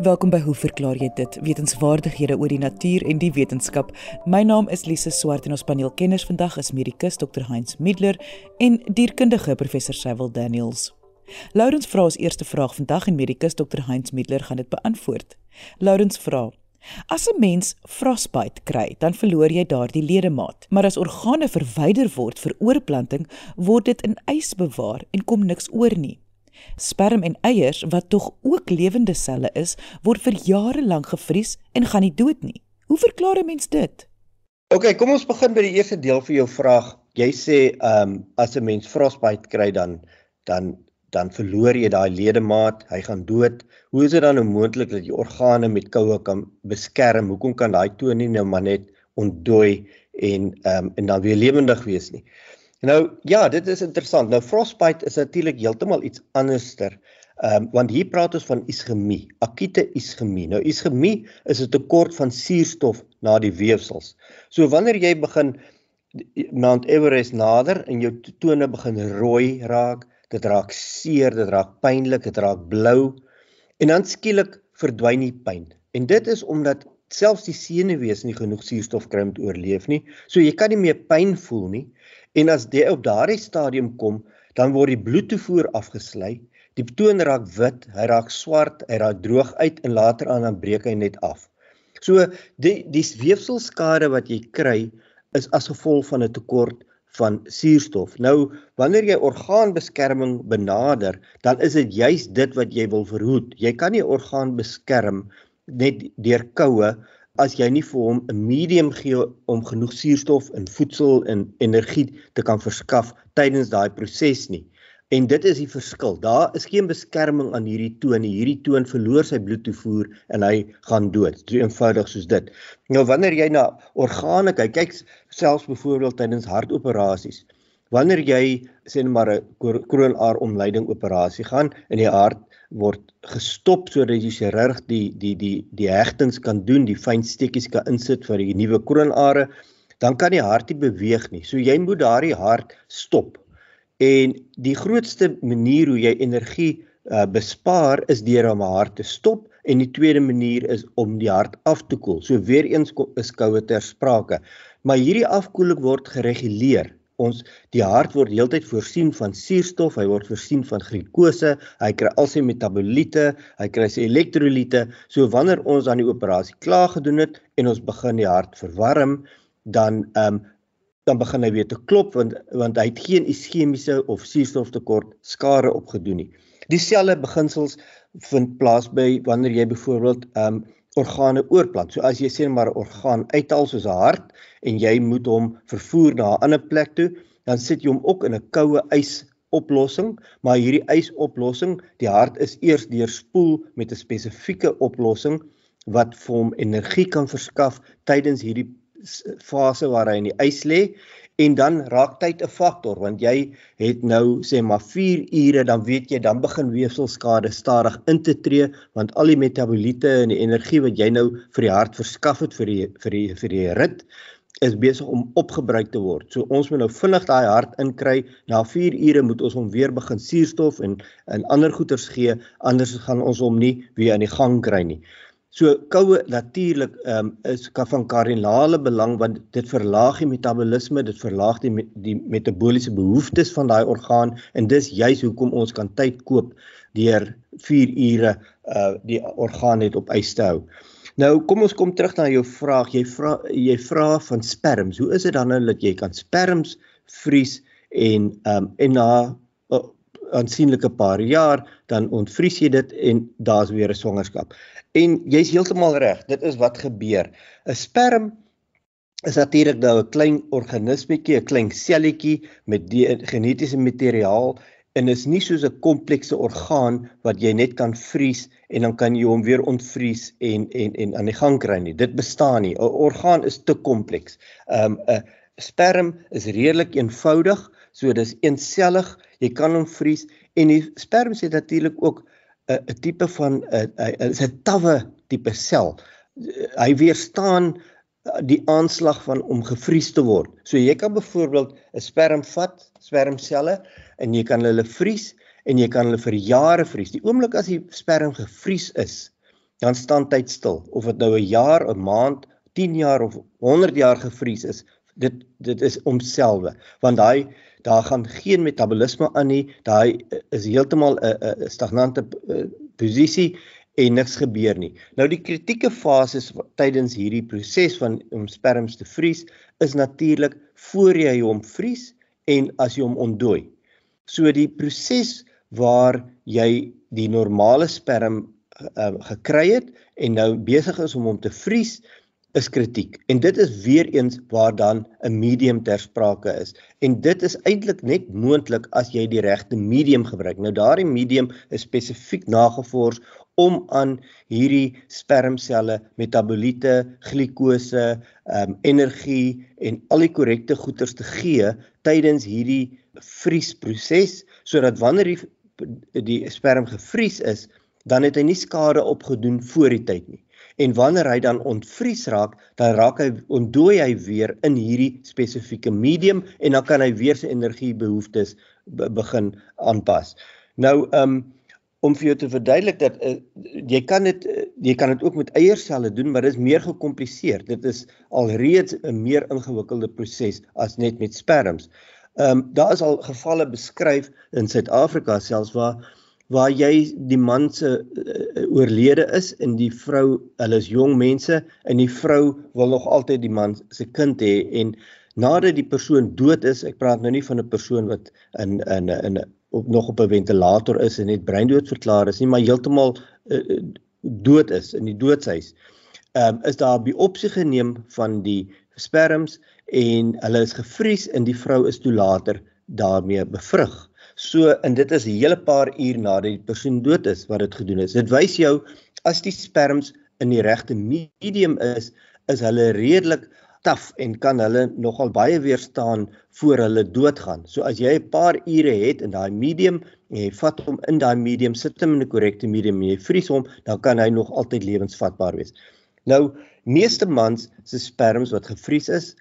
Welkom by Hoe verklaar jy dit? Wetenskapwaardighede oor die natuur en die wetenskap. My naam is Lise Swart en ons paneelkenners vandag is medikus Dr. Heinz Middler en dierkundige professor Cecil Daniels. Laurens vra ons eerste vraag vandag en medikus Dr. Heinz Middler gaan dit beantwoord. Laurens vra: As 'n mens frostbite kry, dan verloor jy daardie ledemaat, maar as organe verwyder word vir oorplanting, word dit in ys bewaar en kom niks oor nie. Sperm en eiers wat tog ook lewende selle is, word vir jare lank gevries en gaan nie dood nie. Hoe verklaar 'n mens dit? OK, kom ons begin by die eerste deel van jou vraag. Jy sê ehm um, as 'n mens frostbite kry dan dan dan verloor jy daai ledemaat, hy gaan dood. Hoe is dit dan nou moontlik dat jy organe met koue kan beskerm? Hoekom kan daai toon nie nou maar net ontdooi en ehm um, en dan weer lewendig wees nie? Nou ja, dit is interessant. Nou frostbite is natuurlik heeltemal iets anderster. Ehm um, want hier praat ons van ischemie, akute ischemie. Nou ischemie is 'n tekort van suurstof na die weefsels. So wanneer jy begin Mount Everest nader en jou tone begin rooi raak, dit raak seer, dit raak pynlik, dit raak blou en dan skielik verdwyn die pyn. En dit is omdat selfs die senuwees nie genoeg suurstof kry om te oorleef nie. So jy kan nie meer pyn voel nie. En as jy op daardie stadium kom, dan word die bloedtoevoer afgesly. Die toon raak wit, hy raak swart, hy raak droog uit en later aan dan breek hy net af. So die die weefselskade wat jy kry is as gevolg van 'n tekort van suurstof. Nou wanneer jy orgaanbeskerming benader, dan is dit juis dit wat jy wil verhoed. Jy kan nie orgaan beskerm net deur koue as jy nie vir hom 'n medium gee om genoeg suurstof en voedsel en energie te kan verskaf tydens daai proses nie. En dit is die verskil. Daar is geen beskerming aan hierdie toon nie. Hierdie toon verloor sy bloedtoevoer en hy gaan dood. So eenvoudig soos dit. Nou wanneer jy na organe kyk, kyk selfs byvoorbeeld tydens hartoperasies. Wanneer jy sê maar 'n kroonaar omleiding operasie gaan en die hart word gestop sodat die chirurg die die die die hegtings kan doen, die fyn steekies kan insit vir die nuwe kroonare, dan kan die hart nie beweeg nie. So jy moet daardie hart stop. En die grootste manier hoe jy energie uh, bespaar is deur om 'n hart te stop en die tweede manier is om die hart af te koel. So weer eens is koue ter sprake. Maar hierdie afkoeling word gereguleer ons die hart word heeltyd voorsien van suurstof, hy word voorsien van glikose, hy kry al sy metaboliete, hy kry sy elektrolyte. So wanneer ons aan die operasie klaar gedoen het en ons begin die hart verwarm, dan ehm um, dan begin hy weer te klop want want hy het geen iskemiese of suurstoftekort skade opgedoen nie. Dieselfde beginsels vind plaas by wanneer jy byvoorbeeld ehm um, organe oorplant. So as jy sê maar 'n orgaan uithaal soos 'n hart en jy moet hom vervoer na 'n ander plek toe, dan sit jy hom ook in 'n koue ys oplossing, maar hierdie ysoplossing, die hart is eers deurspoel met 'n spesifieke oplossing wat vir hom energie kan verskaf tydens hierdie fase waar hy in die ys lê en dan raak tyd 'n faktor want jy het nou sê maar 4 ure dan weet jy dan begin weefselskade stadig in te tree want al die metaboliete en die energie wat jy nou vir die hart verskaf het vir die vir die vir die rit is besig om opgebruik te word. So ons moet nou vinnig daai hart inkry. Na 4 ure moet ons hom weer begin suurstof en en ander goeders gee anders gaan ons hom nie weer aan die gang kry nie. So koue natuurlik ehm um, is van kardinale belang want dit verlaag die metabolisme, dit verlaag die die metabooliese behoeftes van daai orgaan en dis juis hoekom ons kan tyd koop deur 4 ure uh die orgaan net op ys te hou. Nou kom ons kom terug na jou vraag. Jy vra jy vra van sperms. Hoe is dit dan nou dat jy kan sperms vries en ehm um, en na aansienlike paar jaar dan ontvries jy dit en daar's weer 'n swangerskap. En jy's heeltemal reg, dit is wat gebeur. 'n Sperm is natuurlik nou 'n klein organismetjie, 'n klein selletjie met die genetiese materiaal en is nie soos 'n komplekse orgaan wat jy net kan vries en dan kan jy hom weer ontvries en en en aan die gang kry nie. Dit bestaan nie. 'n Orgaan is te kompleks. Um 'n sperm is redelik eenvoudig, so dis eensellig. Jy kan hom vries en die sperm sê natuurlik ook 'n tipe van 'n is 'n tawwe tipe sel. Hy weerstaan die aanslag van om gevries te word. So jy kan byvoorbeeld 'n sperm vat, spermselle en jy kan hulle vries en jy kan hulle vir jare vries. Die oomblik as die sperm gevries is, dan staan tyd stil. Of dit nou 'n jaar, 'n maand, 10 jaar of 100 jaar gevries is, dit dit is homselfe. Want daai daar gaan geen metabolisme aan nie. Daai is heeltemal 'n 'n stagnante posisie en niks gebeur nie. Nou die kritieke fases tydens hierdie proses van om sperms te vries is natuurlik voor jy hom vries en as jy hom ontdooi. So die proses waar jy die normale sperm uh, gekry het en nou besig is om hom te vries is kritiek. En dit is weer eens waar dan 'n medium ter sprake is. En dit is eintlik net moontlik as jy die regte medium gebruik. Nou daardie medium is spesifiek nagevors om aan hierdie spermselle metaboliete, glikose, ehm um, energie en al die korrekte goeders te gee tydens hierdie vriesproses sodat wanneer die die sperm gevries is, dan het hy nie skade opgedoen voor die tyd nie. En wanneer hy dan ontvries raak, dan raak hy ontdooi hy weer in hierdie spesifieke medium en dan kan hy weer sy energiebehoeftes be begin aanpas. Nou um om vir jou te verduidelik dat uh, jy kan dit uh, jy kan dit ook met eierselle doen, maar dit is meer gekompliseer. Dit is alreeds 'n meer ingewikkelde proses as net met sperms. Ehm um, daar is al gevalle beskryf in Suid-Afrika selfs waar waar jy die man se uh, oorlede is en die vrou, hulle is jong mense en die vrou wil nog altyd die man se kind hê en nadat die persoon dood is, ek praat nou nie van 'n persoon wat in in in op nog op 'n ventilator is en net breindood verklaar is nie, maar heeltemal uh, dood is in die doodshuis. Ehm um, is daar biopsie geneem van die sperms en hulle is gevries en die vrou is toe later daarmee bevrug. So en dit is 'n hele paar uur nadat die persoon dood is wat dit gedoen is. Dit wys jou as die sperms in die regte medium is, is hulle redelik taaf en kan hulle nogal baie weerstaan voor hulle doodgaan. So as jy 'n paar ure het in daai medium en jy vat hom in daai medium, sit hom in 'n korrekte medium en jy vries hom, dan kan hy nog altyd lewensvatbaar wees. Nou, meeste mans se sperms wat gevries is,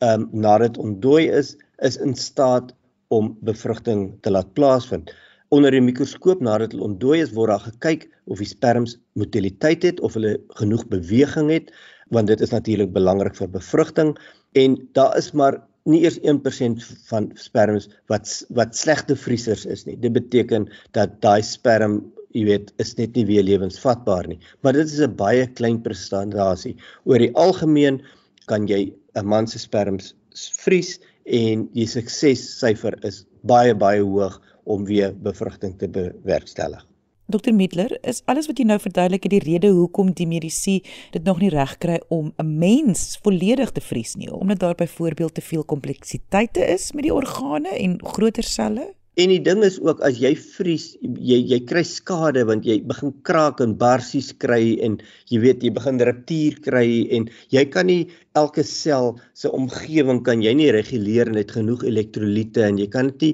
ehm um, nadat ontdooi is, is in staat om bevrugting te laat plaasvind. Onder die mikroskoop nadat hulle ontdooi is, word daar gekyk of die sperms motiliteit het of hulle genoeg beweging het, want dit is natuurlik belangrik vir bevrugting en daar is maar nie eers 1% van sperms wat wat slegte vriesers is nie. Dit beteken dat daai sperm, jy weet, is net nie weer lewensvatbaar nie. Maar dit is 'n baie klein prestasie. Oor die algemeen kan jy 'n man se sperms vries en die suksessyfer is baie baie hoog om weer bevrugting te bewerkstellig. Dr Middler, is alles wat jy nou verduidelik die rede hoekom die medisy dit nog nie reg kry om 'n mens volledig te vries nie, omdat daar byvoorbeeld te veel kompleksiteite is met die organe en groter selle? En die ding is ook as jy vries, jy jy kry skade want jy begin kraak en barsies kry en jy weet jy begin reptier kry en jy kan nie elke sel se omgewing kan jy nie reguleer net genoeg elektrolyte en jy kan dit nie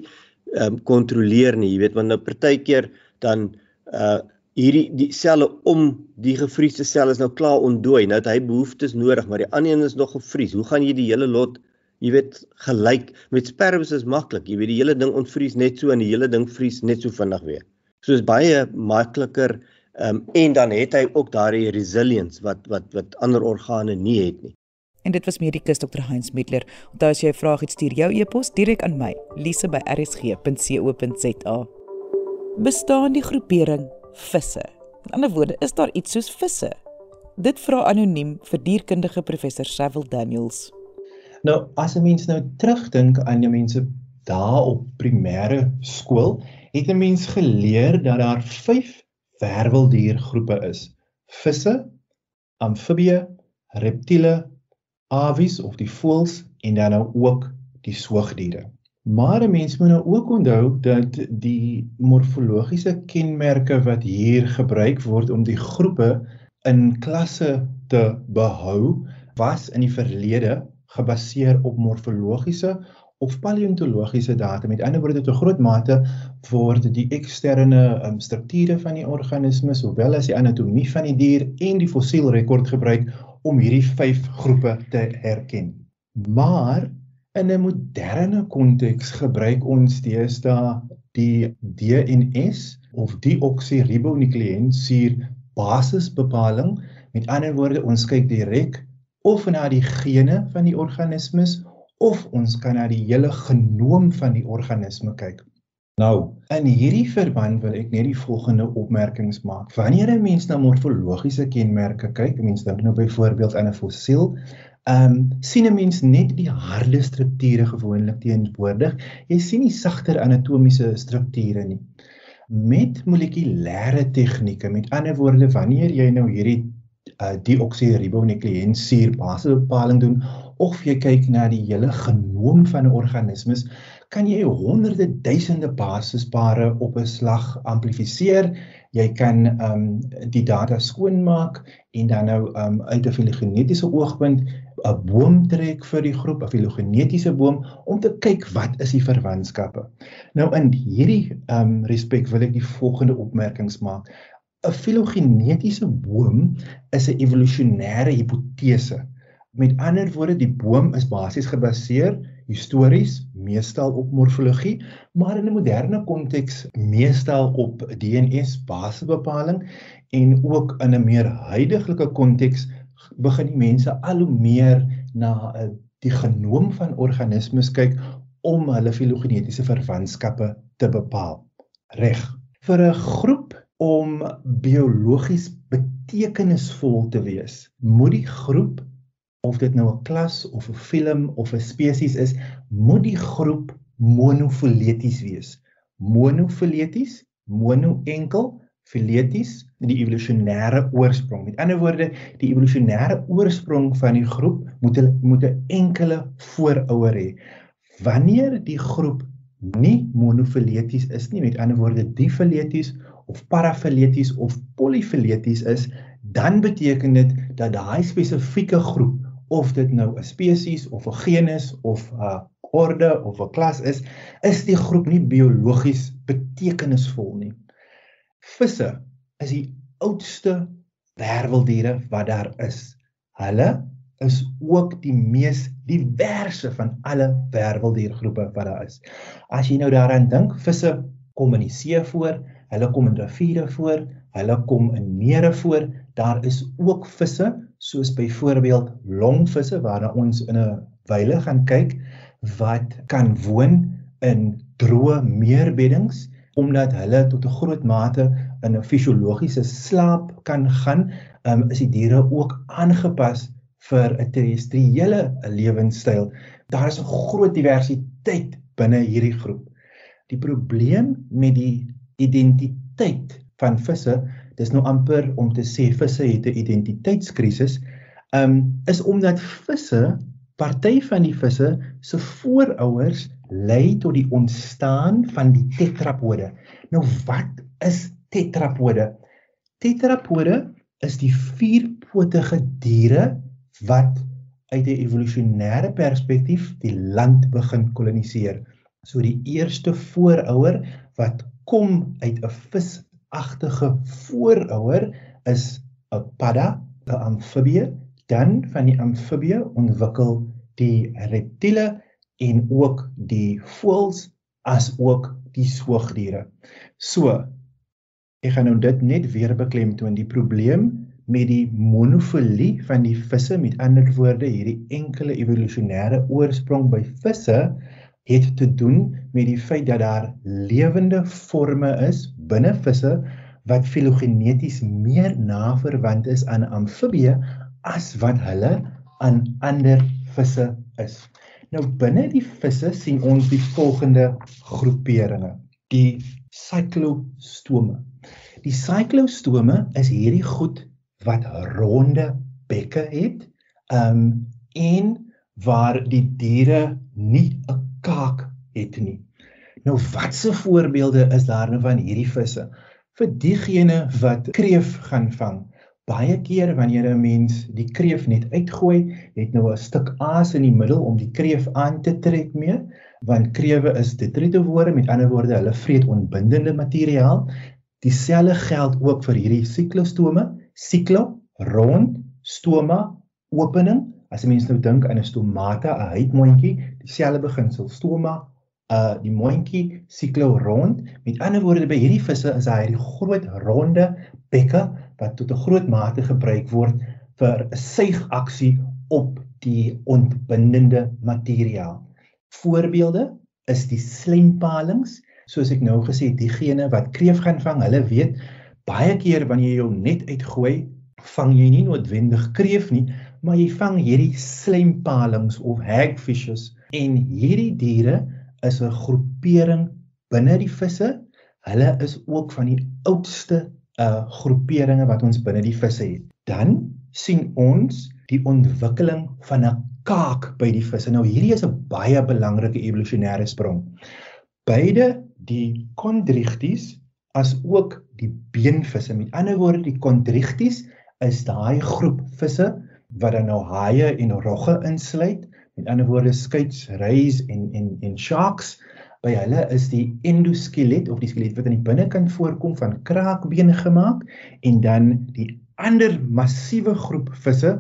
ehm um, kontroleer nie, jy weet want nou partykeer dan uh hierdie die selle om die gevriesde sel is nou klaar ontdooi, nou het hy behoeftes nodig, maar die ander een is nog gevries. Hoe gaan jy die hele lot jy weet gelyk met sperms is maklik jy weet die hele ding ontvries net so en die hele ding vries net so vinnig weer so is baie makliker um, en dan het hy ook daardie resilience wat wat wat ander organe nie het nie En dit was medikus Dr Heinz Middler. Onthou as jy 'n vraag het, stuur jou e-pos direk aan my, lise@rsg.co.za. Bestaan die groepering visse? In ander woorde, is daar iets soos visse? Dit vra anoniem vir dierkundige professor Cecil Daniels. Nou as 'n mens nou terugdink aan die mense daar op primêre skool, het 'n mens geleer dat daar 5 werweldiergroepe is: visse, amfibieë, reptiele, avies of die voëls en dan nou ook die soogdiere. Maar 'n mens moet nou ook onthou dat die morfologiese kenmerke wat hier gebruik word om die groepe in klasse te behou, was in die verlede gebaseer op morfologiese of paleontologiese data. Met ander woorde, tot 'n groot mate word die eksterne um, strukture van die organisme, sowel as die anatomie van die dier en die fossielrekord gebruik om hierdie vyf groepe te herken. Maar in 'n moderne konteks gebruik ons deesdae die DNS of deoksiribonukleïnsuur basisbepaling. Met ander woorde, ons kyk direk of na die gene van die organismes of ons kan na die hele genoom van die organisme kyk. Nou, in hierdie verband wil ek net die volgende opmerkings maak. Wanneer 'n mens na morfologiese kenmerke kyk, mense dink nou byvoorbeeld aan 'n fossiel, ehm um, sien 'n mens net die harde strukture gewoonlik teenwoordig. Jy sien nie sagter anatomiese strukture nie. Met molekulêre tegnieke, met ander woorde, wanneer jy nou hierdie uh, deoksiribonukleïensuur basisbepaling doen of jy kyk na die hele genoom van 'n organismes, kan jy honderde duisende basispare op 'n slag amplifiseer. Jy kan ehm um, die data skoonmaak en dan nou ehm um, uit 'n filogenetiese oogpunt 'n boom trek vir die groep, 'n filogenetiese boom om te kyk wat is die verwantskappe. Nou in hierdie ehm um, respek wil ek die volgende opmerkings maak. 'n Filogenetiese boom is 'n evolusionêre hipotese. Met ander woorde, die boom is basies gebaseer histories meestal op morfologie, maar in 'n moderne konteks meestal op DNS basisbepaling en ook in 'n meer huidige konteks begin die mense al hoe meer na uh, die genoom van organismes kyk om hulle filogenetiese verwantskappe te bepaal. Reg. Vir 'n groep om biologies betekenisvol te wees, moet die groep of dit nou 'n klas of 'n film of 'n spesies is, moet die groep monofileties wees. Monofileties, mono enkel, fileties, die evolusionêre oorsprong. Met ander woorde, die evolusionêre oorsprong van die groep moet moet 'n enkele voorouer hê. Wanneer die groep nie monofileties is nie, met ander woorde, difileties of parafileties of polyfileties is, dan beteken dit dat daai spesifieke groep of dit nou 'n spesies of 'n genus of 'n orde of 'n klas is, is die groep nie biologies betekenisvol nie. Visse is die oudste werweldiere wat daar is. Hulle is ook die mees diverse van alle werweldiergroepe wat daar is. As jy nou daaraan dink, visse kom in die see voor, hulle kom in riviere voor, hulle kom in mere voor. Daar is ook visse soos byvoorbeeld longvisse waarna ons in 'n wyle gaan kyk wat kan woon in droë meerbeddings omdat hulle tot 'n groot mate in 'n fisiologiese slaap kan gaan, um, is die diere ook aangepas vir 'n terrestriële lewenstyl. Daar is 'n groot diversiteit binne hierdie groep. Die probleem met die identiteit van visse dis nou amper om te sê visse het 'n identiteitskrisis, um is omdat visse, party van die visse se voorouers lei tot die ontstaan van die tetrapode. Nou wat is tetrapode? Tetrapode is die vierpotige diere wat uit 'n evolusionêre perspektief die land begin koloniseer. So die eerste voorouer wat kom uit 'n vis agtige voorouer is 'n padda, 'n amfibie, dan van die amfibie ontwikkel die reptiele en ook die voëls as ook die soogdiere. So ek gaan nou dit net weer beklemtoon die probleem met die monofilie van die visse met ander woorde hierdie enkele evolusionêre oorsprong by visse het te doen met die feit dat daar lewende forme is binne visse wat filogeneties meer naverwant is aan amfibieë as wat hulle aan ander visse is. Nou binne die visse sien ons die volgende groeperinge. Die cyclostome. Die cyclostome is hierdie goed wat ronde bekke het, um en waar die diere nie 'n kaak het nie. Nou watse voorbeelde is daar nou van hierdie visse? Vir diegene wat kreef gaan vang. Baie keer wanneer 'n mens die kreef net uitgooi, het nou 'n stuk aas in die middel om die kreef aan te trek mee, want krewe is detritowore, met ander woorde, hulle vreet onbindende materiaal. Dieselfde geld ook vir hierdie siklostome, siklo, rond, stoma, opening As 'n mens nou dink aan 'n stomata, 'n huidmondjie, dieselfde beginsel, stoma, uh die mondjie siklo rond. Met ander woorde by hierdie visse is daar hierdie groot ronde bekke wat tot 'n groot mate gebruik word vir 'n suigaksie op die ontbindende materiaal. Voorbeelde is die slempalings, soos ek nou gesê het, diegene wat kreef gaan vang, hulle weet baie keer wanneer jy jou net uitgooi, vang jy nie noodwendig kreef nie, maar jy vang hierdie slempalings of hagfishes en hierdie diere is 'n groepering binne die visse. Hulle is ook van die oudste uh groeperinge wat ons binne die visse het. Dan sien ons die ontwikkeling van 'n kaak by die visse. Nou hierdie is 'n baie belangrike evolusionêre sprong. Beide die chondrichthyes as ook die beenvisse. Met ander woorde, die chondrichthyes is daai groep visse wat dan nou haie en rogge insluit. Met ander woorde, skuits, reis en en en sharks. By hulle is die endoskelet of die skelet wat aan die binnekant voorkom van kraakbeen gemaak en dan die ander massiewe groep visse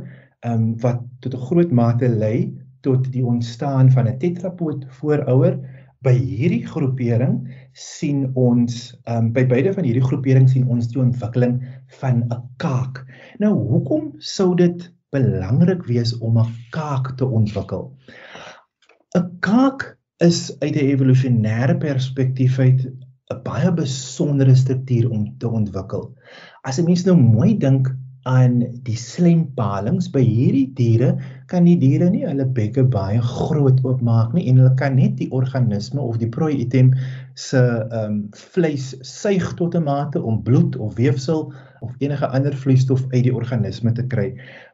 um, wat tot 'n groot mate lei tot die ontstaan van 'n tetrapoot voorouer by hierdie groepering sien ons um, by beide van hierdie groeperings sien ons die ontwikkeling van 'n kaak. Nou hoekom sou dit belangrik wees om 'n kaak te ontwikkel? 'n Kaak is uit 'n evolusionêre perspektief uit 'n baie besondere struktuur om te ontwikkel. As 'n mens nou mooi dink aan die slempalings by hierdie diere kan die diere nie hulle bekke baie groot oopmaak nie en hulle kan net die organisme of die prooi item se ehm um, vleis suig tot 'n mate om bloed of weefsel of enige ander vloeistof uit die organisme te kry.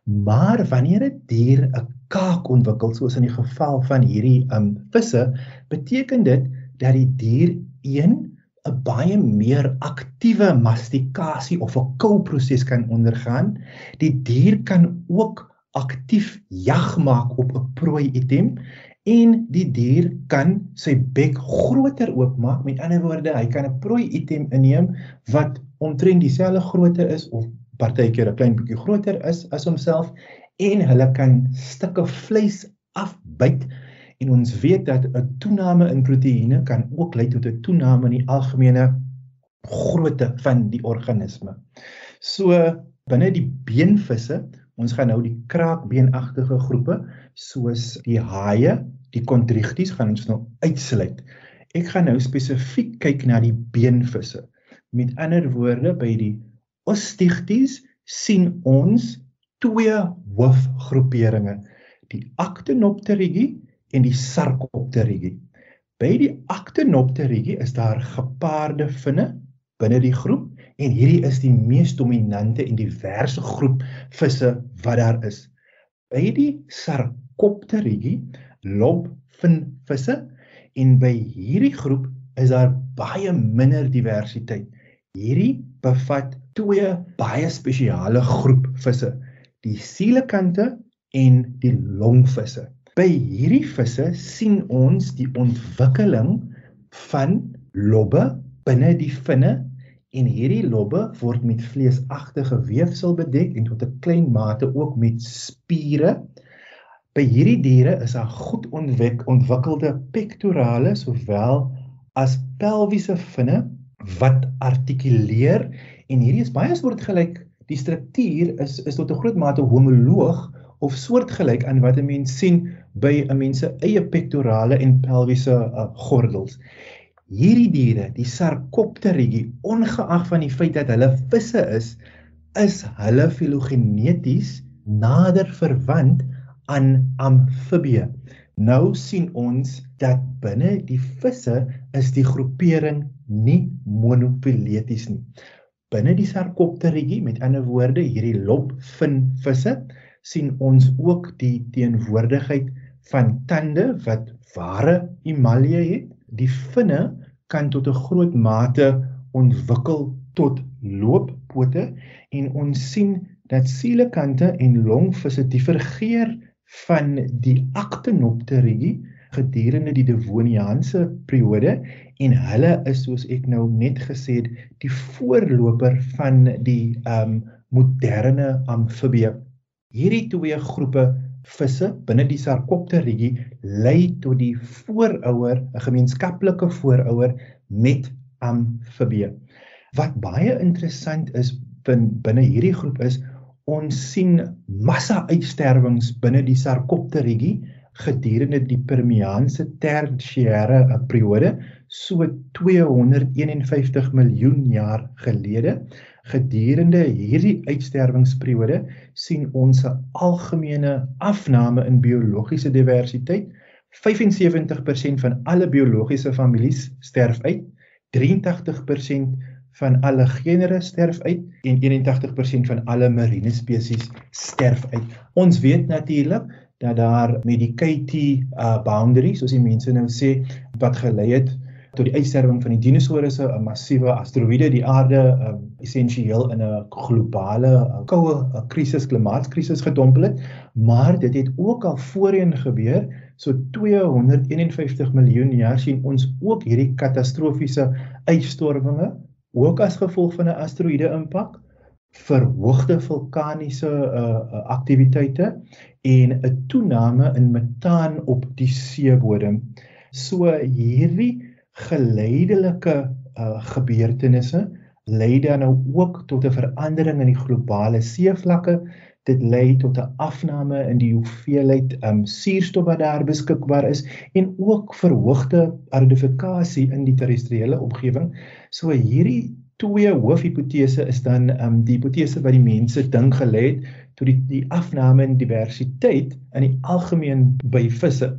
Maar wanneer 'n dier 'n kaak ontwikkel soos in die geval van hierdie um, visse, beteken dit dat die dier 1 'n baie meer aktiewe mastikasie of 'n kouproses kan ondergaan. Die dier kan ook aktief jag maak op 'n prooi item en die dier kan sy bek groter oopmaak. Met ander woorde, hy kan 'n prooi item inneem wat omtrent dieselfde grootte is of partykeer 'n klein bietjie groter is as homself en hulle kan stukke vleis afbyt En ons weet dat 'n toename in proteïene kan ook lei tot 'n toename in die algemene grootte van die organisme. So binne die beenvisse, ons gaan nou die kraakbeenagtige groepe soos die haie, die chondrichthyes gaan ons nou uitsluit. Ek gaan nou spesifiek kyk na die beenvisse. Met ander woorde by die ostichthyes sien ons twee hoofgroeperinge, die Actinopterigi en die Sarcopterigi. By die Actinopterigi is daar gepaarde vinne binne die groep en hierdie is die mees dominante en diverse groep visse wat daar is. By die Sarcopterigi loop vinvisse en by hierdie groep is daar baie minder diversiteit. Hierdie bevat twee baie spesiale groep visse, die sielekante en die longvisse. By hierdie visse sien ons die ontwikkeling van lobbe binne die vinne en hierdie lobbe word met vleesagtige weefsel bedek en tot 'n klein mate ook met spiere. By hierdie diere is daar goed ontwik ontwikkelde pectorale sowel as pelviese vinne wat artikuleer en hierdie is baie soortgelyk die struktuur is is tot 'n groot mate homoloog of soortgelyk aan wat 'n mens sien by 'n mens se eie pectorale en pelviese uh, gordels. Hierdie diere, die Sarcopterigi, ongeag van die feit dat hulle visse is, is hulle filogeneties nader verwant aan amfibie. Nou sien ons dat binne die visse is die groepering nie monofileties nie. Binne die Sarcopterigi, met ander woorde, hierdie lopvin visse, sien ons ook die teenwoordigheid van tande wat ware emalje het. Die vinne kan tot 'n groot mate ontwikkel tot looppote en ons sien dat sielekante en longvisse divergeer van die Actinopterigi gedurende die Devoniaanse periode en hulle is soos ek nou net gesê het die voorloper van die um moderne amfibie Hierdie twee groepe visse binne die Sarcopterigi lei tot die voorouer, 'n gemeenskaplike voorouer met amfibie. Wat baie interessant is binne hierdie groep is ons sien massa uitsterwings binne die Sarcopteridae gedurende die Permiaanse tersiêre periode so 251 miljoen jaar gelede gedurende hierdie uitsterwingsperiode sien ons 'n algemene afname in biologiese diversiteit 75% van alle biologiese families sterf uit 83% van alle genere sterf uit en 81% van alle marine spesies sterf uit. Ons weet natuurlik dat daar met die KT uh boundary soos die mense nou sê wat gelei het tot die uitsterwing van die dinosourusse, 'n massiewe asteroïde die aarde um, essensieel in 'n globale uh, koue uh, krisis, klimaatkrisis gedompel het, maar dit het ook al voorheen gebeur so 251 miljoen jaar sien ons ook hierdie katastrofiese uitstorwinge ook as gevolg van 'n asteroïde impak verhoogde vulkaniese uh, aktiwiteite en 'n toename in metaan op die seebodem. So hierdie geleidelike uh, gebeurtenisse lei dan nou ook tot 'n verandering in die globale seevlakke dit lei tot 'n afname in die hoeveelheid um suurstof wat daar beskikbaar is en ook verhoogde aridifikasie in die terrestriële omgewing. So hierdie twee hoofhipotese is dan um die hipotese wat die mense dink gelê het tot die die afname in diversiteit in die algemeen by visse.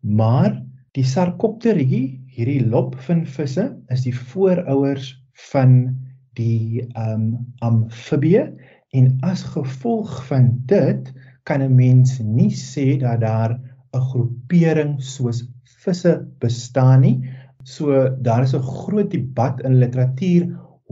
Maar die Sarcopteridae, hierdie lopvinvisse, is die voorouers van die um amfibie En as gevolg van dit kan 'n mens nie sê dat daar 'n groepering soos visse bestaan nie. So daar is 'n groot debat in literatuur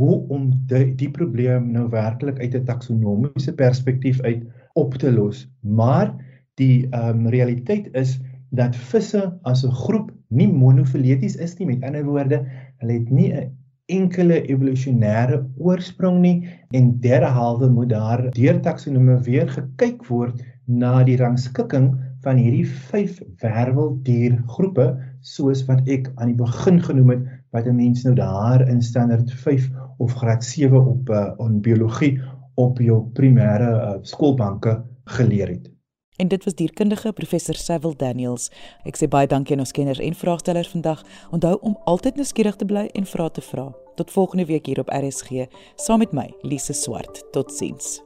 hoe om die, die probleem nou werklik uit 'n taksonomiese perspektief uit op te los. Maar die ehm um, realiteit is dat visse as 'n groep nie monofileties is nie. Met ander woorde, hulle het nie 'n enkele evolusionêre oorsprong nie en derhalwe moet daar deur taksonomie weer gekyk word na die rangskikking van hierdie vyf werweldiergroepe soos wat ek aan die begin genoem het wat 'n mens nou daar in standaard 5 of graad 7 op uh, on biologie op jou primêre uh, skoolbanke geleer het. En dit was dierkundige professor Cecil Daniels. Ek sê baie dankie aan ons kenners en vraagstellers vandag. Onthou om altyd nuuskierig te bly en vra te vra. Tot volgende week hier op RSG saam met my, Lise Swart. Totsiens.